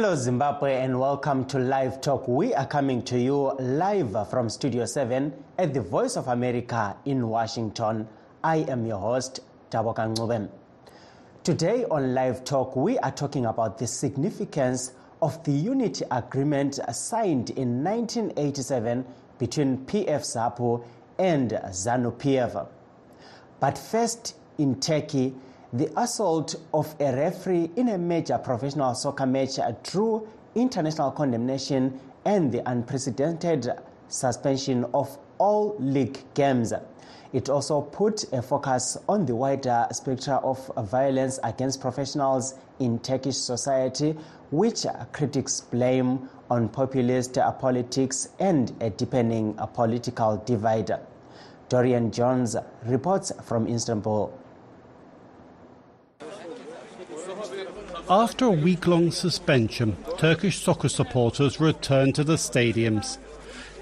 Hello, Zimbabwe, and welcome to Live Talk. We are coming to you live from Studio 7 at the Voice of America in Washington. I am your host, Taboka Ngubem. Today on Live Talk, we are talking about the significance of the unity agreement signed in 1987 between PF ZAPU and ZANU PF. But first, in Turkey, the assault of a referee in a major professional soccer match drew international condemnation and the unprecedented suspension of all league games. It also put a focus on the wider spectrum of violence against professionals in Turkish society, which critics blame on populist politics and a deepening political divide. Dorian Jones reports from Istanbul. After a week long suspension, Turkish soccer supporters returned to the stadiums.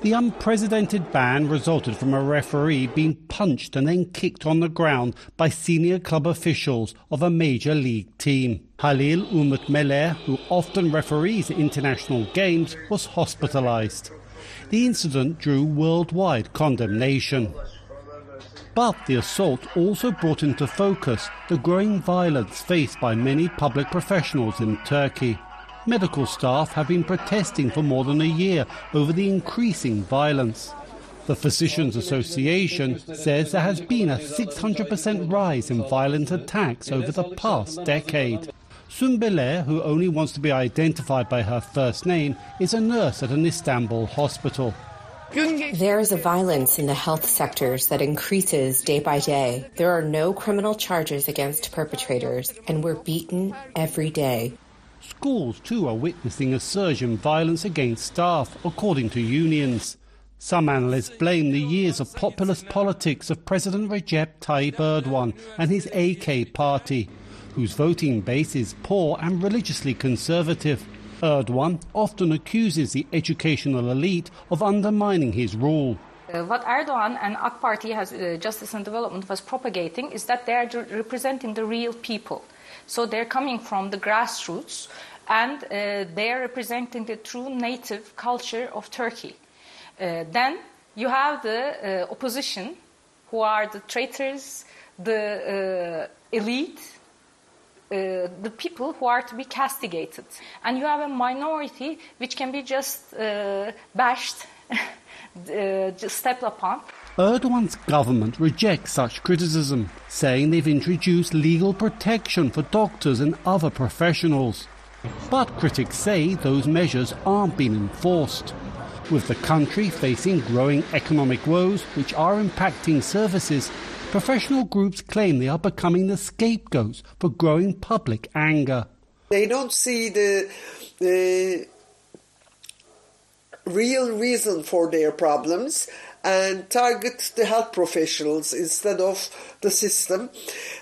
The unprecedented ban resulted from a referee being punched and then kicked on the ground by senior club officials of a major league team. Halil Umut Meler, who often referees international games, was hospitalized. The incident drew worldwide condemnation. But the assault also brought into focus the growing violence faced by many public professionals in Turkey. Medical staff have been protesting for more than a year over the increasing violence. The Physicians Association says there has been a 600% rise in violent attacks over the past decade. Sumbele, who only wants to be identified by her first name, is a nurse at an Istanbul hospital. There is a violence in the health sectors that increases day by day. There are no criminal charges against perpetrators, and we're beaten every day. Schools, too, are witnessing a surge in violence against staff, according to unions. Some analysts blame the years of populist politics of President Recep Tayyip Erdogan and his AK party, whose voting base is poor and religiously conservative. Erdogan often accuses the educational elite of undermining his rule. Uh, what Erdogan and AK Party has, uh, Justice and Development was propagating is that they are representing the real people. So they're coming from the grassroots and uh, they are representing the true native culture of Turkey. Uh, then you have the uh, opposition, who are the traitors, the uh, elite, uh, the people who are to be castigated. And you have a minority which can be just uh, bashed, just stepped upon. Erdogan's government rejects such criticism, saying they've introduced legal protection for doctors and other professionals. But critics say those measures aren't being enforced. With the country facing growing economic woes which are impacting services, professional groups claim they are becoming the scapegoats for growing public anger. They don't see the, the real reason for their problems and target the health professionals instead of the system.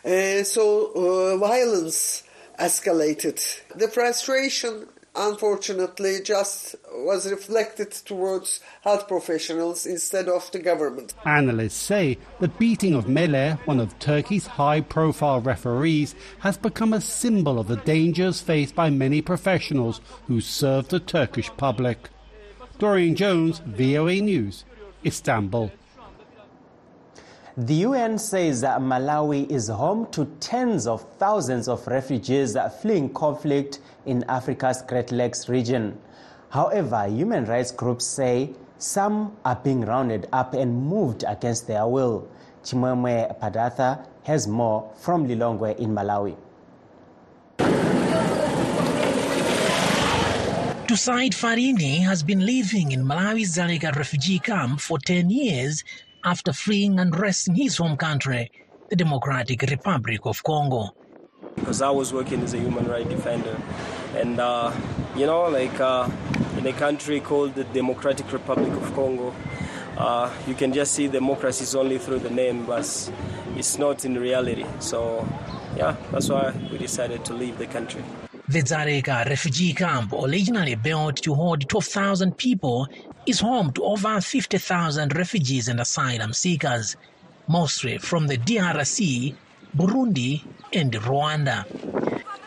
Uh, so uh, violence escalated. The frustration unfortunately just was reflected towards health professionals instead of the government. Analysts say the beating of Meler, one of Turkey's high profile referees, has become a symbol of the dangers faced by many professionals who serve the Turkish public. Dorian Jones, VOA News, Istanbul. The UN says that Malawi is home to tens of thousands of refugees fleeing conflict in Africa's Great Lakes region. However, human rights groups say some are being rounded up and moved against their will. Chimwemwe Padatha has more from Lilongwe in Malawi. Tusaid Farini has been living in Malawi's Dzaleka refugee camp for 10 years after fleeing unrest in his home country, the Democratic Republic of Congo. Because I was working as a human rights defender, and uh, you know, like uh, in a country called the Democratic Republic of Congo, uh, you can just see democracy is only through the name, but it's not in reality. So, yeah, that's why we decided to leave the country. The Dzaleka refugee camp, originally built to hold 12,000 people, is home to over 50,000 refugees and asylum seekers, mostly from the DRC, Burundi, and Rwanda.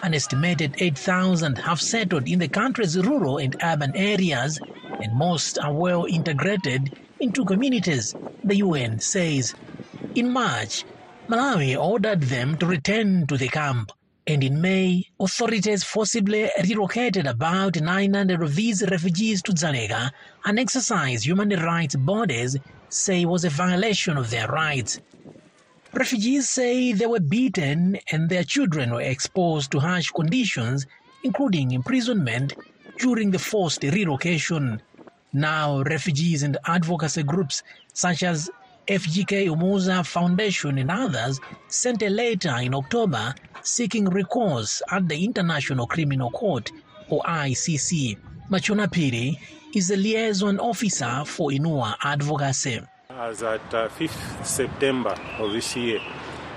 An estimated 8,000 have settled in the country's rural and urban areas, and most are well integrated into communities, the UN says. In March, Malawi ordered them to return to the camp. And in May, authorities forcibly relocated about 900 of these refugees to Dzaleka, an exercise human rights bodies say was a violation of their rights. Refugees say they were beaten and their children were exposed to harsh conditions, including imprisonment, during the forced relocation. Now, refugees and advocacy groups such as FGK Umuza Foundation and others sent a letter in October seeking recourse at the International Criminal Court, or ICC. Machona Piri is a liaison officer for Inua Advocacy. As at uh, 5th September of this year,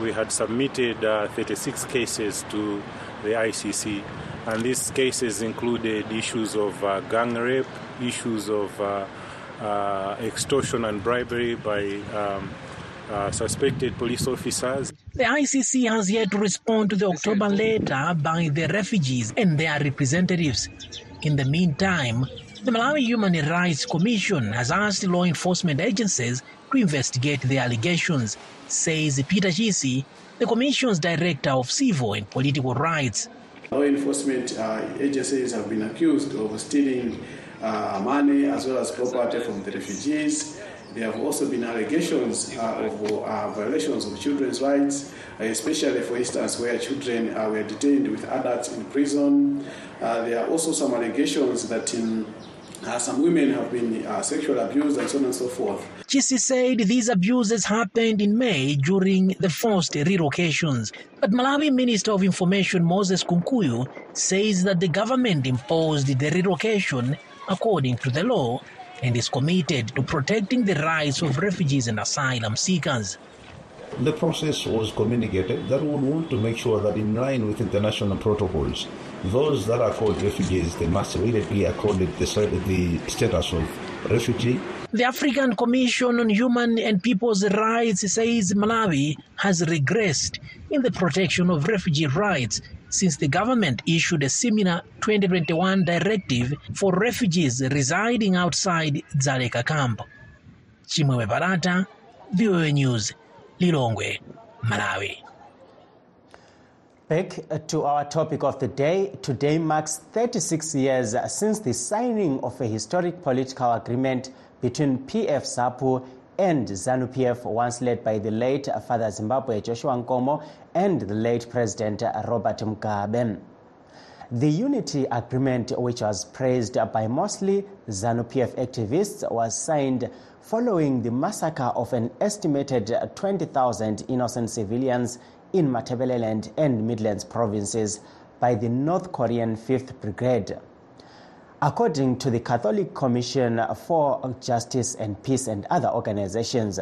we had submitted uh, 36 cases to the ICC, and these cases included issues of uh, gang rape, issues of uh, extortion and bribery by um, uh, suspected police officers. The ICC has yet to respond to the October letter by the refugees and their representatives. In the meantime, the Malawi Human Rights Commission has asked law enforcement agencies to investigate the allegations, says Peter Chisi, the Commission's Director of Civil and Political Rights. Law enforcement uh, agencies have been accused of stealing uh, money as well as property from the refugees. There have also been allegations uh, of uh, violations of children's rights, especially, for instance, where children uh, were detained with adults in prison. Uh, there are also some allegations that in, uh, some women have been uh, sexually abused and so on and so forth. Chisi said these abuses happened in May during the forced relocations. But Malawi Minister of Information Moses Kunkuyu says that the government imposed the relocation according to the law and is committed to protecting the rights of refugees and asylum seekers. The process was communicated that we want to make sure that in line with international protocols, those that are called refugees, they must really be accorded the, the status of refugee. The African Commission on Human and People's Rights says Malawi has regressed in the protection of refugee rights since the government issued a similar 2021 directive for refugees residing outside Dzaleka camp. Chimwewe Barata, VOA News, Lilongwe, Malawi. Back to our topic of the day. Today marks 36 years since the signing of a historic political agreement between PF SAPU and ZANU-PF, once led by the late Father Zimbabwe Joshua Nkomo and the late President Robert Mugabe. The unity agreement, which was praised by mostly ZANU-PF activists, was signed following the massacre of an estimated 20,000 innocent civilians in Matabeleland and Midlands provinces by the North Korean 5th Brigade. According to the Catholic Commission for Justice and Peace and other organizations,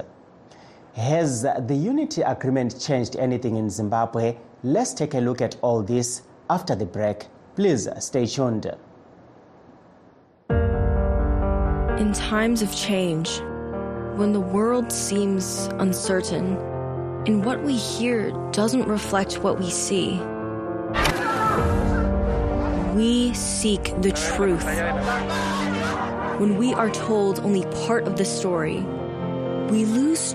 has the unity agreement changed anything in Zimbabwe? Let's take a look at all this after the break. Please stay tuned. In times of change, when the world seems uncertain and what we hear doesn't reflect what we see, we seek the truth. When we are told only part of the story, we lose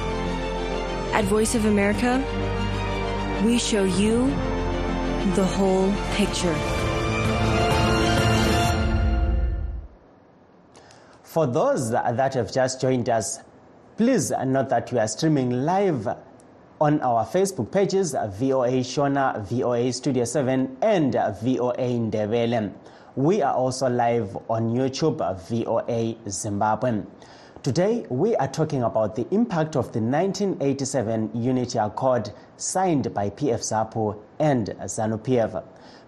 At Voice of America, we show you the whole picture. For those that have just joined us, please note that we are streaming live on our Facebook pages VOA Shona, VOA Studio 7, and VOA Ndebele. We are also live on YouTube, VOA Zimbabwe. Today, we are talking about the impact of the 1987 Unity Accord signed by PF ZAPU and ZANU PF.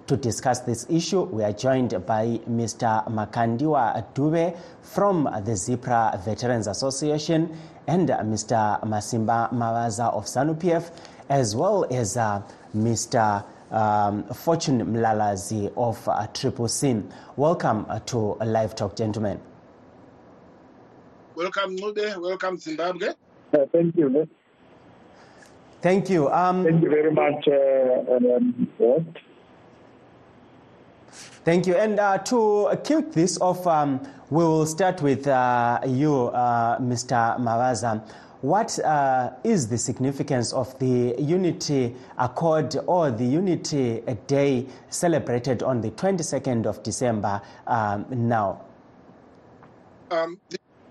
To discuss this issue, we are joined by Mr. Makandiwa Dube from the Zipra Veterans Association and Mr. Masimba Mavaza of ZANU-PF, as well as uh, Mr. Um, Fortune Mlalazi of uh, Triple C. Welcome uh, to Live Talk, gentlemen. Welcome, Nude. Welcome, Zimbabwe. Uh, thank you. Thank you. Um, thank you very much. Uh, um, Thank you. And uh, to kick this off, um, we will start with uh, you, uh, Mr. Mavaza. What uh, is the significance of the Unity Accord or the Unity Day celebrated on the 22nd of December um, now? Um,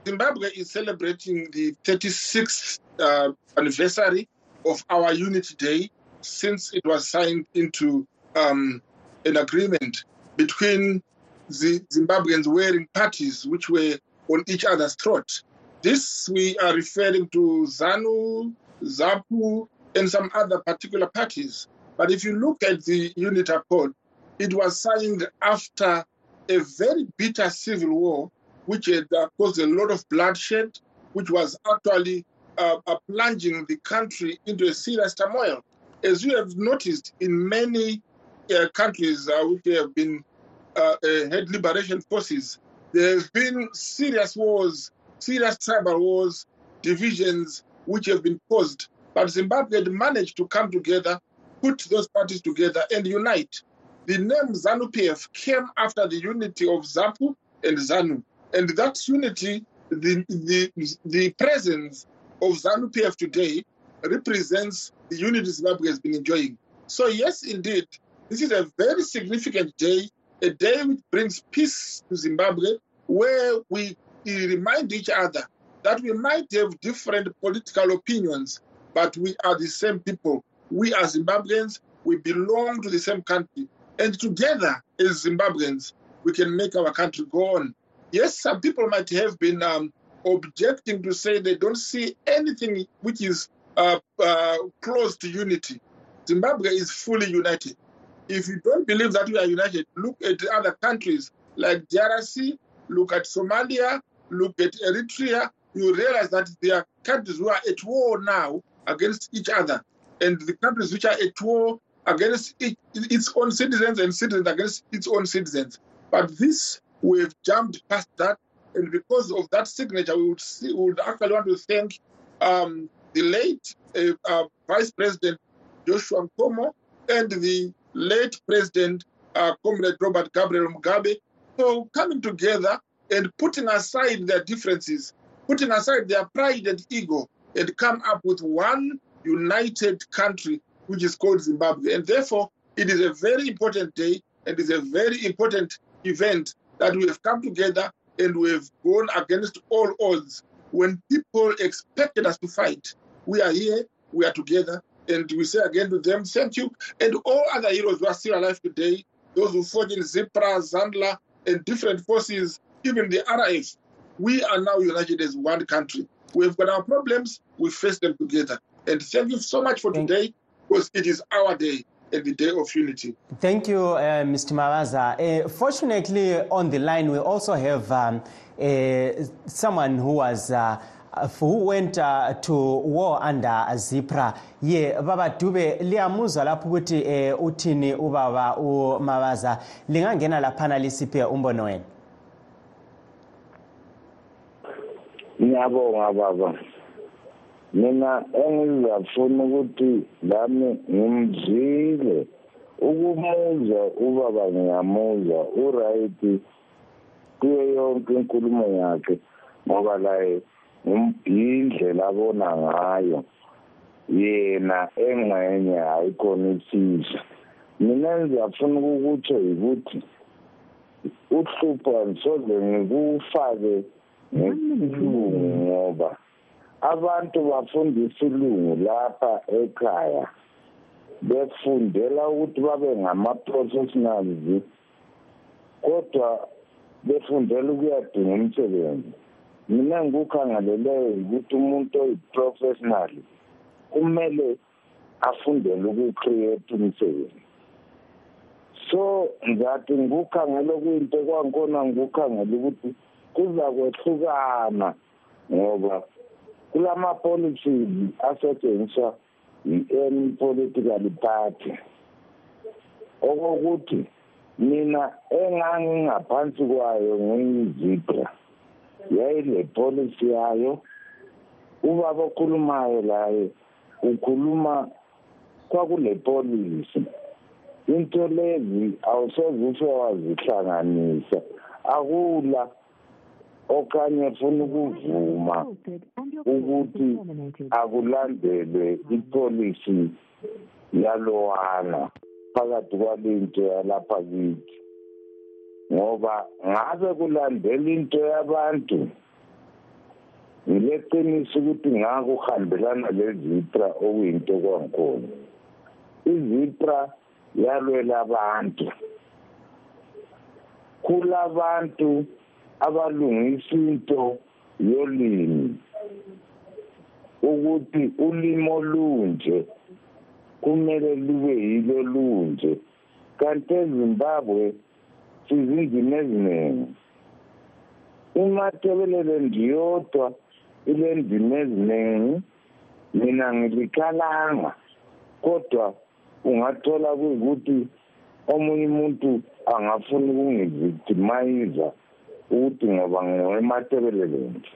Zimbabwe is celebrating the 36th uh, anniversary of our Unity Day since it was signed into um, an agreement between the Zimbabweans wearing parties which were on each other's throat. This we are referring to ZANU, ZAPU, and some other particular parties. But if you look at the Unit Accord, it was signed after a very bitter civil war, which had uh, caused a lot of bloodshed, which was actually uh, uh, plunging the country into a serious turmoil. As you have noticed in many uh, countries uh, which have been uh, had liberation forces, there have been serious wars, serious tribal wars, divisions which have been caused. But Zimbabwe had managed to come together, put those parties together, and unite. The name ZANU PF came after the unity of ZAPU and ZANU. And that unity, the, the, the presence of ZANU PF today represents the unity Zimbabwe has been enjoying. So, yes, indeed, this is a very significant day, a day which brings peace to Zimbabwe, where we remind each other that we might have different political opinions, but we are the same people. We are Zimbabweans, we belong to the same country. And together, as Zimbabweans, we can make our country go on. Yes, some people might have been um, objecting to say they don't see anything which is uh, uh, close to unity. Zimbabwe is fully united. If you don't believe that we are united, look at other countries like DRC, look at Somalia, look at Eritrea. You realize that there are countries who are at war now against each other, and the countries which are at war against each, its own citizens and citizens against its own citizens. But this, we've jumped past that, and because of that signature, we would, see, would actually want to thank um, the late uh, uh, Vice President Joshua Nkomo and the late President uh, Comrade Robert Gabriel Mugabe for coming together and putting aside their differences, putting aside their pride and ego, and come up with one united country, which is called Zimbabwe. And therefore, it is a very important day and is a very important event that we have come together and we have gone against all odds. When people expected us to fight, we are here, we are together, and we say again to them, thank you. And all other heroes who are still alive today, those who fought in Zipra, Zandla, and different forces, even the RAF, we are now united as one country. We've got our problems, we face them together. And thank you so much for today, because it is our day the day of unity. Thank you, uh, Mr. Mawaza. Uh, fortunately, on the line, we also have um, uh, someone who was uh, who went uh, to war under Zipra. Ye baba Dube liyamuzwa lapho ukuthi eh, uthini ubaba umabaza lingangena laphana lisiphe umbono wenu. Ngiyabonga baba. Mina engizafuna ukuthi lami ngimzile. Ukumuzwa ubaba ngiyamuzwa uright kuyo yonke inkulumo yakhe ngoba laye ngumbhindle labona ngayo. Yena engxenye hayikhona isizwe mina ngiyafuna ukukutsho yikuthi uhlupho ndisoze ngikufake ngesilungu ngoba abantu bafundisa ilungu lapha ekhaya befundela ukuthi babe ngama-professionals kodwa befundela ukuyadinga umsebenzi. Mina ngikukhangeleleyo ukuthi umuntu oyi-professional kumele afundele ukucreate umsebenzi. So ngizathi ngikukhangela kuyinto kwankona ngikukhangela ukuthi kuza kwehlukana ngoba kulama-policies asetshenziswa i-any political party. Okokuthi mina engangingaphansi kwayo ngiyizibra yayile policy yayo. Ubaba okhulumayo laye ukhuluma kwakule policy. Into lezi awusoze usho wazihlanganisa. Akula okanye funa ukuvuma ukuthi akulandelwe ipolicy yalowana phakathi kwalinto yalapha kithi. Ngoba ngabe kulandela into yabantu ngileqiniso ukuthi ngakuhambelana lezipra okuyinto kwankhona izipra yalwela abantu. Kulabantu abalungisa into yolimi ukuthi ulimi olunje kumele lube yilo lunje. Kanti ezimbabwe sizindimi eziningi umatebelele ndiyodwa ile ndimi eziningi mina ngilikalanga kodwa ungathola kuyikuthi omunye umuntu angafuna ukungivictimiza ukuthi ngoba ngiwematebelele nje.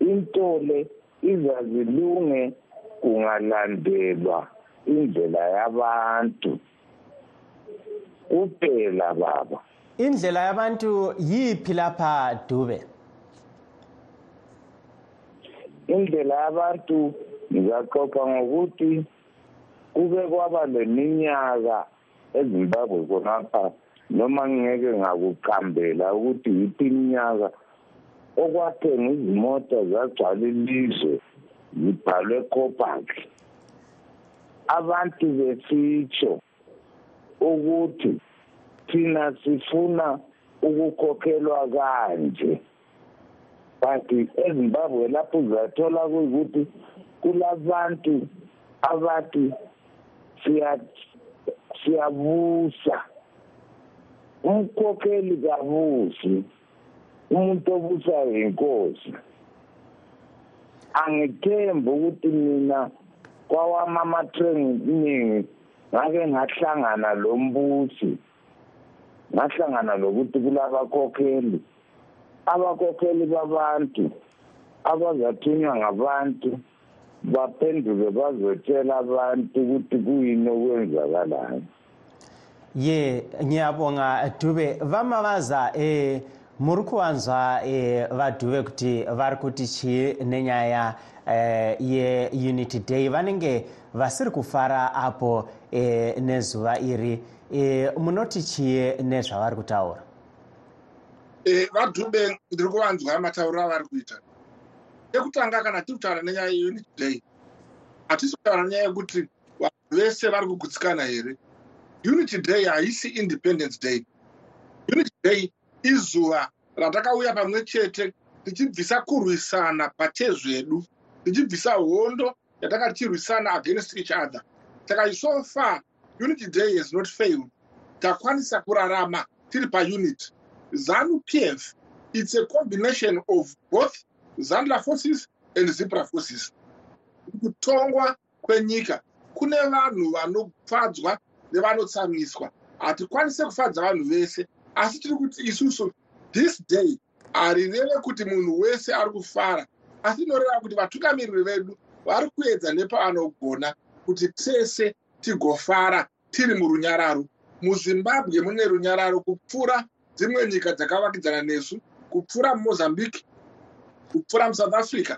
Into le izazilunge kungalandelwa indlela yabantu. Kuphela baba. Indlela yabantu yiphi lapha dube? Indlela yabantu ngizaxoxa ngokuthi kube kwaba leminyaka ezimbabwe khonapha noma ngingeke ngakuqambela ukuthi yiphi iminyaka okwathenga izimota zagcwala ilizwe zibhalwe copac. Abantu besitsho ukuthi thina sifuna ukukhokhelwa kanje. But ezimbabwe lapho uzathola kuyikuthi kulabantu abathi siyabusa. Umkhokheli kabusi umuntu obusayo inkosi. Angithembi ukuthi mina kwawami ama-training ngake ngahlangana lo mbusi. Ngahlangana lokuthi kulabakhokheli abakhokheli babantu abazathunywa ngabantu baphenduke bazotshela abantu ukuthi kuyini okwenzakalayo. Ye ngiyabonga dube. Vamavaza eh muri kuvanzwa eh, vadhuve kuti vari kuti chii nenyaya eh, yeunity day. Vanenge vasiri kufara apo eh, nezuva iri. Eh, munoti chii nezvavari kutaura Eh, vadhube ndiri kuvanzwa matauriro avari kuita ekutanga kana tiri kutaura nenyaya yeunity day hatisi kutaura nenyaya yekuti vanhu vese vari kugutsikana here unity day haisi independence day. Unity day izuva ratakauya pamwe chete tichibvisa kurwisana patezvedu tichibvisa hondo yatakati tirwisana against each other. Saka so far unity day has not failed. Takwanisa kurarama tiri paunity. Zanu pf it's a combination of both zandla forces and zipra forces. Kutongwa kwenyika kune vanhu vanofadzwa nevanotsamwiswa. Hatikwanise kufadza vanhu vese asi tiri kuti isusu this day harireve kuti munhu wese ari kufara asi inoreva kuti vatungamiriri vedu vari kuedza nepavanogona kuti tese tigofara tiri murunyararo. Muzimbabwe mune runyararo kupfuura dzimwe nyika dzakavakidzana nesu kupfuura mumozambique kupfuura musouth africa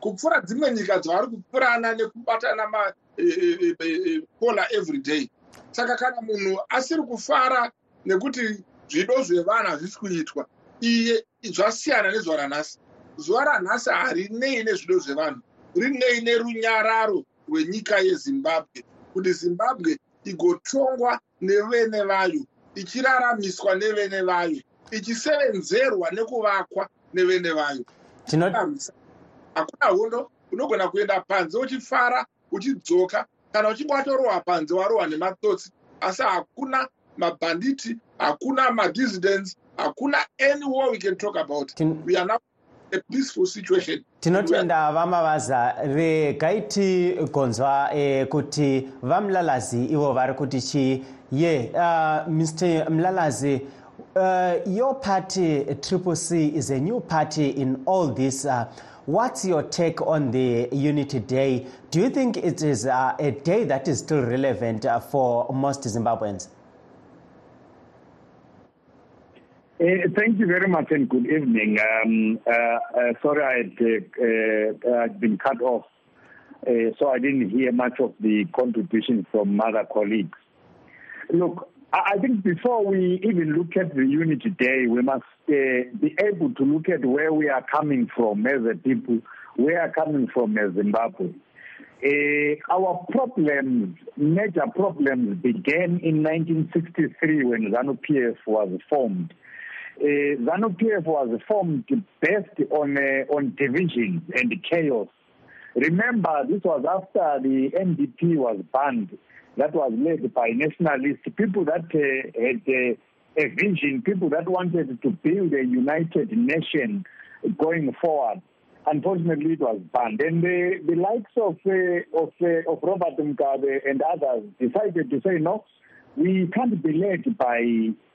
kupfuura dzimwe nyika dzavari kupfurana nekubatana mapola every day saka kana munhu asiri kufara nekuti zvido zvevanhu hazvisi kuitwa iye zvasiyana nezuva ranhasi. Zuva ranhasi harinei nezvido zvevanhu rinei nerunyararo rwenyika yezimbabwe kuti zimbabwe igotongwa nevene vayo ichiraramiswa nevene vayo ichisevenzerwa nekuvakwa nevene vayo. Hakuna hondo unogona kuenda panze uchifara uchidzoka kana uchinge watorohwa panze warohwa nematsotsi asi hakuna mabanditi hakuna ma-dissidents hakuna any war we can talk about. We are now a peaceful situation. Tinotenda vamavaza regai tigonzwa eh, kuti vamulalazi ivo vari kuti chii? Ye uh, mr mlalazi uh, your party triple c is a new party in all this uh, what's your take on the unity day do you think it is uh, a day that is still relevant uh, for most zimbabweans Uh, thank you very much and good evening. Um, uh, sorry, I had been cut off, so I didn't hear much of the contribution from other colleagues. Look, I think before we even look at the Unity Day, we must uh, be able to look at where we are coming from as a people, where we are coming from as Zimbabwe. our problems, major problems, began in 1963 when ZANU PF was formed uh, ZANU PF was formed based on uh, on division and chaos. Remember, this was after the NDP was banned. That was led by nationalists, people that uh, had uh, a vision, people that wanted to build a united nation going forward. Unfortunately, it was banned, and the, the likes of uh, of, uh, of Robert Mugabe and others decided to say no we can't be led by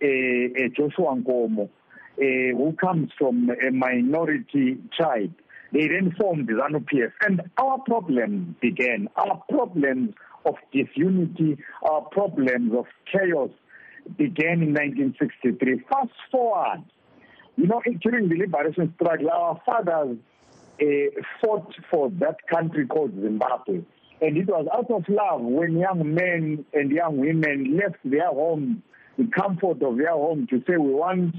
a Joshua Nkomo, who comes from a minority tribe. They then formed ZANU PF. And our problems began. Our problems of disunity, our problems of chaos began in 1963. Fast forward, you know, during the liberation struggle, our fathers uh, fought for that country called Zimbabwe. And it was out of love when young men and young women left their home, the comfort of their home, to say, we want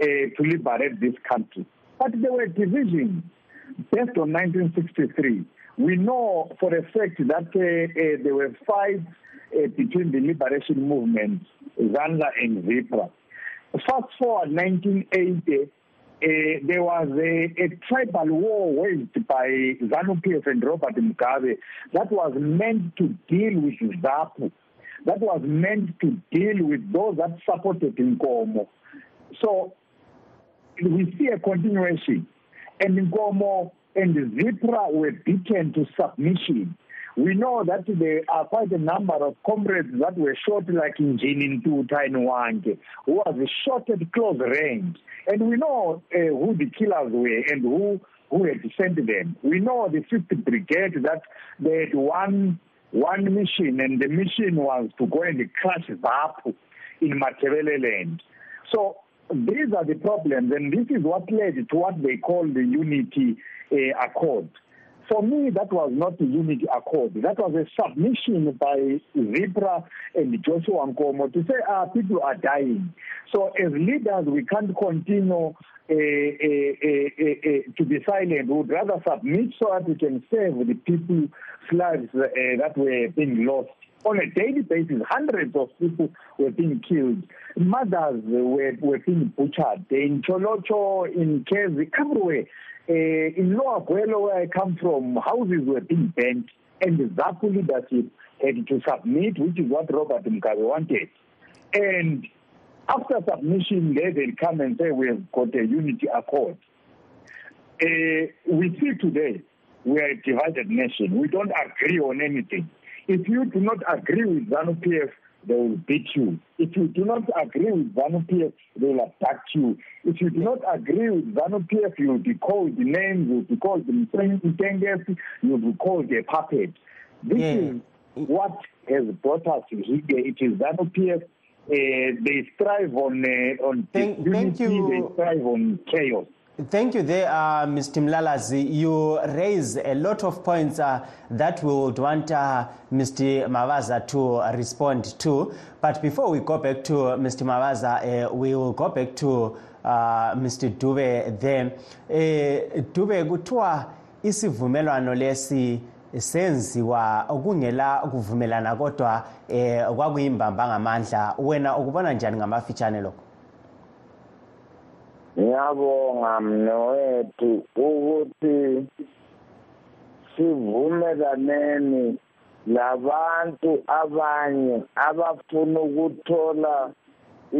uh, to liberate this country. But there were divisions based on 1963. We know for a fact that uh, uh, there were fights uh, between the liberation movements, ZANLA and ZIPRA. Fast forward 1980, uh, there was a, a tribal war waged by ZANU PF and Robert Mugabe that was meant to deal with ZAPU, that was meant to deal with those that supported Nkomo. So we see a continuation, and Nkomo and Zipra were beaten to submission. We know that there are quite a number of comrades that were shot like in Wange, who was shot at close range. And we know uh, who the killers were and who, who had sent them. We know the 5th Brigade that they had one, one mission, and the mission was to go and crush ZAPU in Matabeleland. So these are the problems, and this is what led to what they call the Unity uh, Accord. For me, that was not the unity accord. That was a submission by Zipra and Joshua Nkomo to say, ah, people are dying. So as leaders, we can't continue uh, uh, to be silent. We would rather submit so that we can save the people's lives that were being lost. On a daily basis, hundreds of people were being killed. Mothers were, were being butchered in Tsholotsho, in Kezi, everywhere. Uh, in Lower Gwelo, where I come from, houses were being burnt, and the ZAPU leadership had to submit, which is what Robert Mugabe wanted. And after submission, they will come and say, we have got a unity accord. Uh, we see today, we are a divided nation. We don't agree on anything. If you do not agree with ZANU PF, they will beat you. If you do not agree with ZANU PF, they will attack you. If you do not agree with ZANU PF, you will be called the names, you will be called the Mtenges, you will be called a puppet. This yeah. is what has brought us here. It is ZANU PF. Uh, they strive on uh, on thank, thank you. they strive on chaos. Thank you there, uh, Mr. Mlalazi. You raise a lot of points uh, that we would want uh, Mr. Mavaza to respond to. But before we go back to Mr. Mavaza, we will go back to Mr. Dube there. Dube, kuthiwa isivumelwano lesi senziwa kungela kuvumelana kodwa eh kwakuyimbamba ngamandla wena ukubona njani ngamafitshane lokho ngiyabonga mnewethu ukuthi sivumelaneni labantu abanye abafuna ukuthola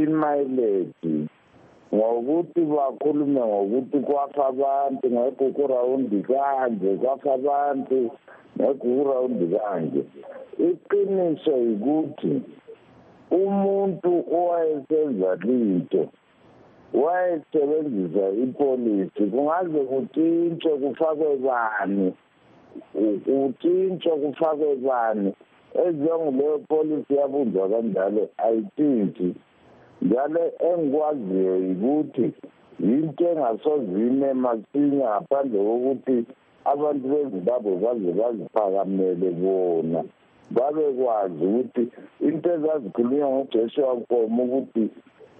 imayiledi ngokuthi bakhulume ngokuthi kwafa abantu ngegugu rawundi kanje kwafa abantu ngegugu rawundi kanje. Iqiniso yikuthi umuntu owayesenza linto wayesebenzisa ipolisi. Kungaze kutshintshwe kufakwe bani? Kutshintshwe kufakwe bani? Ezenguleyo polisi yabunjwa kanjalo ayitshintshi. Njalo engikwaziyo yikuthi yinto engasozime masinya ngaphandle kokuthi abantu bezimbabwe baze baziphakamele bona. Babekwazi ukuthi into ezazikhulunywa ngujoshua nkomo ukuthi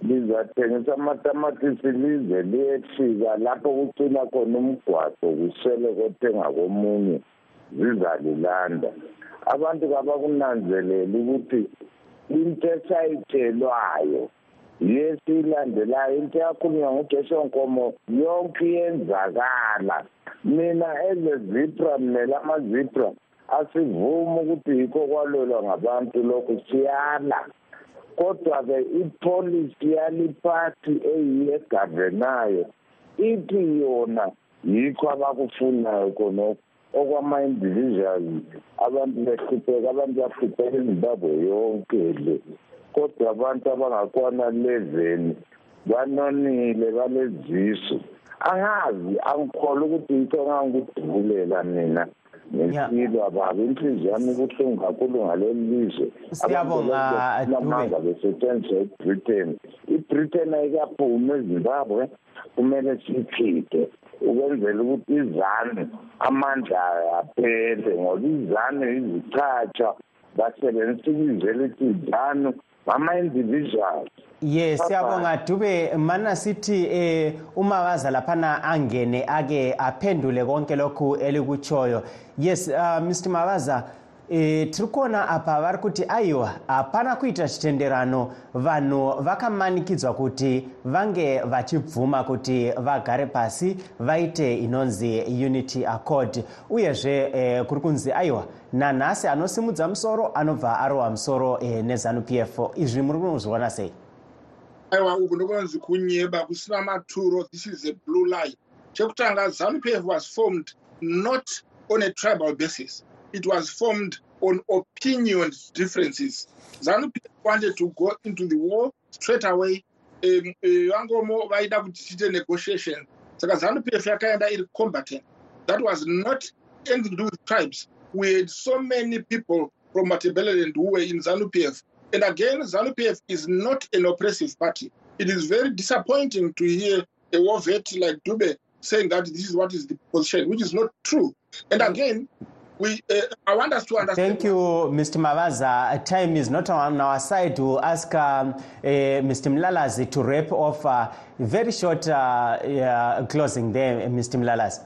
lizathengisa amatamatisi lize liyefika lapho kucina khona umgwaqo kusele kothenga komunye zizalilanda. Abantu kabakunanzeleli ukuthi into esayitshelwayo yesilandelayo into yakhulunywa ngujoshua nkomo yonke iyenzakala. Mina ezezipra mmela amazipra asivumi ukuthi yikho kwalwelwa ngabantu lokhu siyala. Kodwa-ke ipolisi yaliphathi eyiyegavenayo ithi yona yikho abakufunayo khonokho okwama-individuals abantu behlupheka abantu bahlupheka ezimbabwe yonke le. Kodwa abantu abangakwana leveni banonile balezisu. Angazi angikholwa ukuthi yikho ngangikudubulela mina. Nempilo ababa inhliziyo yami ibuhlungu kakhulu ngaleli lizwe. Abantulamanga besetshenziswa ebritain. Ibritain ayikaphumi ezimbabwe kumele siyichithe ukwenzela ukuthi izanu amandla aphele ngoba izanu izichatsha basebenzisa ibizo elithi izanu ngama-individuals yes siyabonga dube. Mana sithi eh umakaza laphana angene ake aphendule konke lokhu elikutshoyo. Yes uh, mr makaza e, tiri kuona apa vari kuti aiwa hapana kuita chitenderano. Vanhu vakamanikidzwa kuti vange vachibvuma kuti vagare pasi vaite inonzi unity accord. Uyezve e, kuri kunzi aiwa nanhasi anosimudza musoro anobva arohwa musoro e, nezanup f izvi muri kunozviona sei? Aiwa uku ndokunonzi kunyeba kusina maturo this is a blue line chekutanga zanup f was formed not on a tribal basis it was formed on opinion differences. ZANU wanted to go into the war straight away. Um, uh, Vangomo vaida kuti tiite negotiation. Saka ZANU PF yakaenda iri combatant. That was not anything to do with tribes. We had so many people from Matabeleland who were in ZANU PF. And again, ZANU PF is not an oppressive party. It is very disappointing to hear a war vet like Dube saying that this is what is the position, which is not true. And mm-hmm. again, we, uh, I want us to understand. Thank you, Mr. Mavaza. Time is not on our side to ask um, uh, Mr. Mlalazi to wrap off uh, very short uh, closing there, Mr. Mlalazi.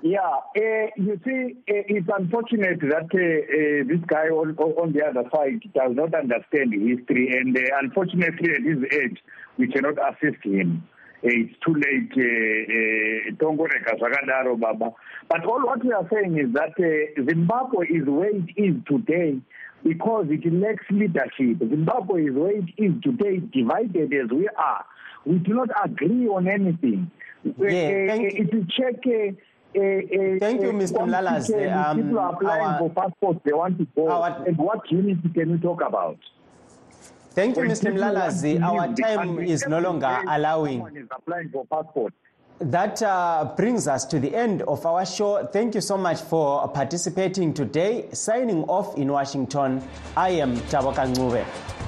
Yeah, uh, you see, uh, it's unfortunate that uh, this guy on, on the other side does not understand history, and unfortunately, at his age, we cannot assist him. It's too late tongoreka zvakadaro baba but all what we are saying is that uh, zimbabwe is where it is today because it lacks leadership zimbabwe is where it is today divided as we are we do not agree on anything yeah, thank uh, if you check uh, uh, uh, Thank you, Mr. Mlalas. Um, people are applying our, for passports, they want to go. Our, and what unity can we talk about? Thank you, Mr. Mlalazi. Our time is no longer allowing. Is applying for passport. That uh, brings us to the end of our show. Thank you so much for participating today. Signing off in Washington, I am Taboka Ngube.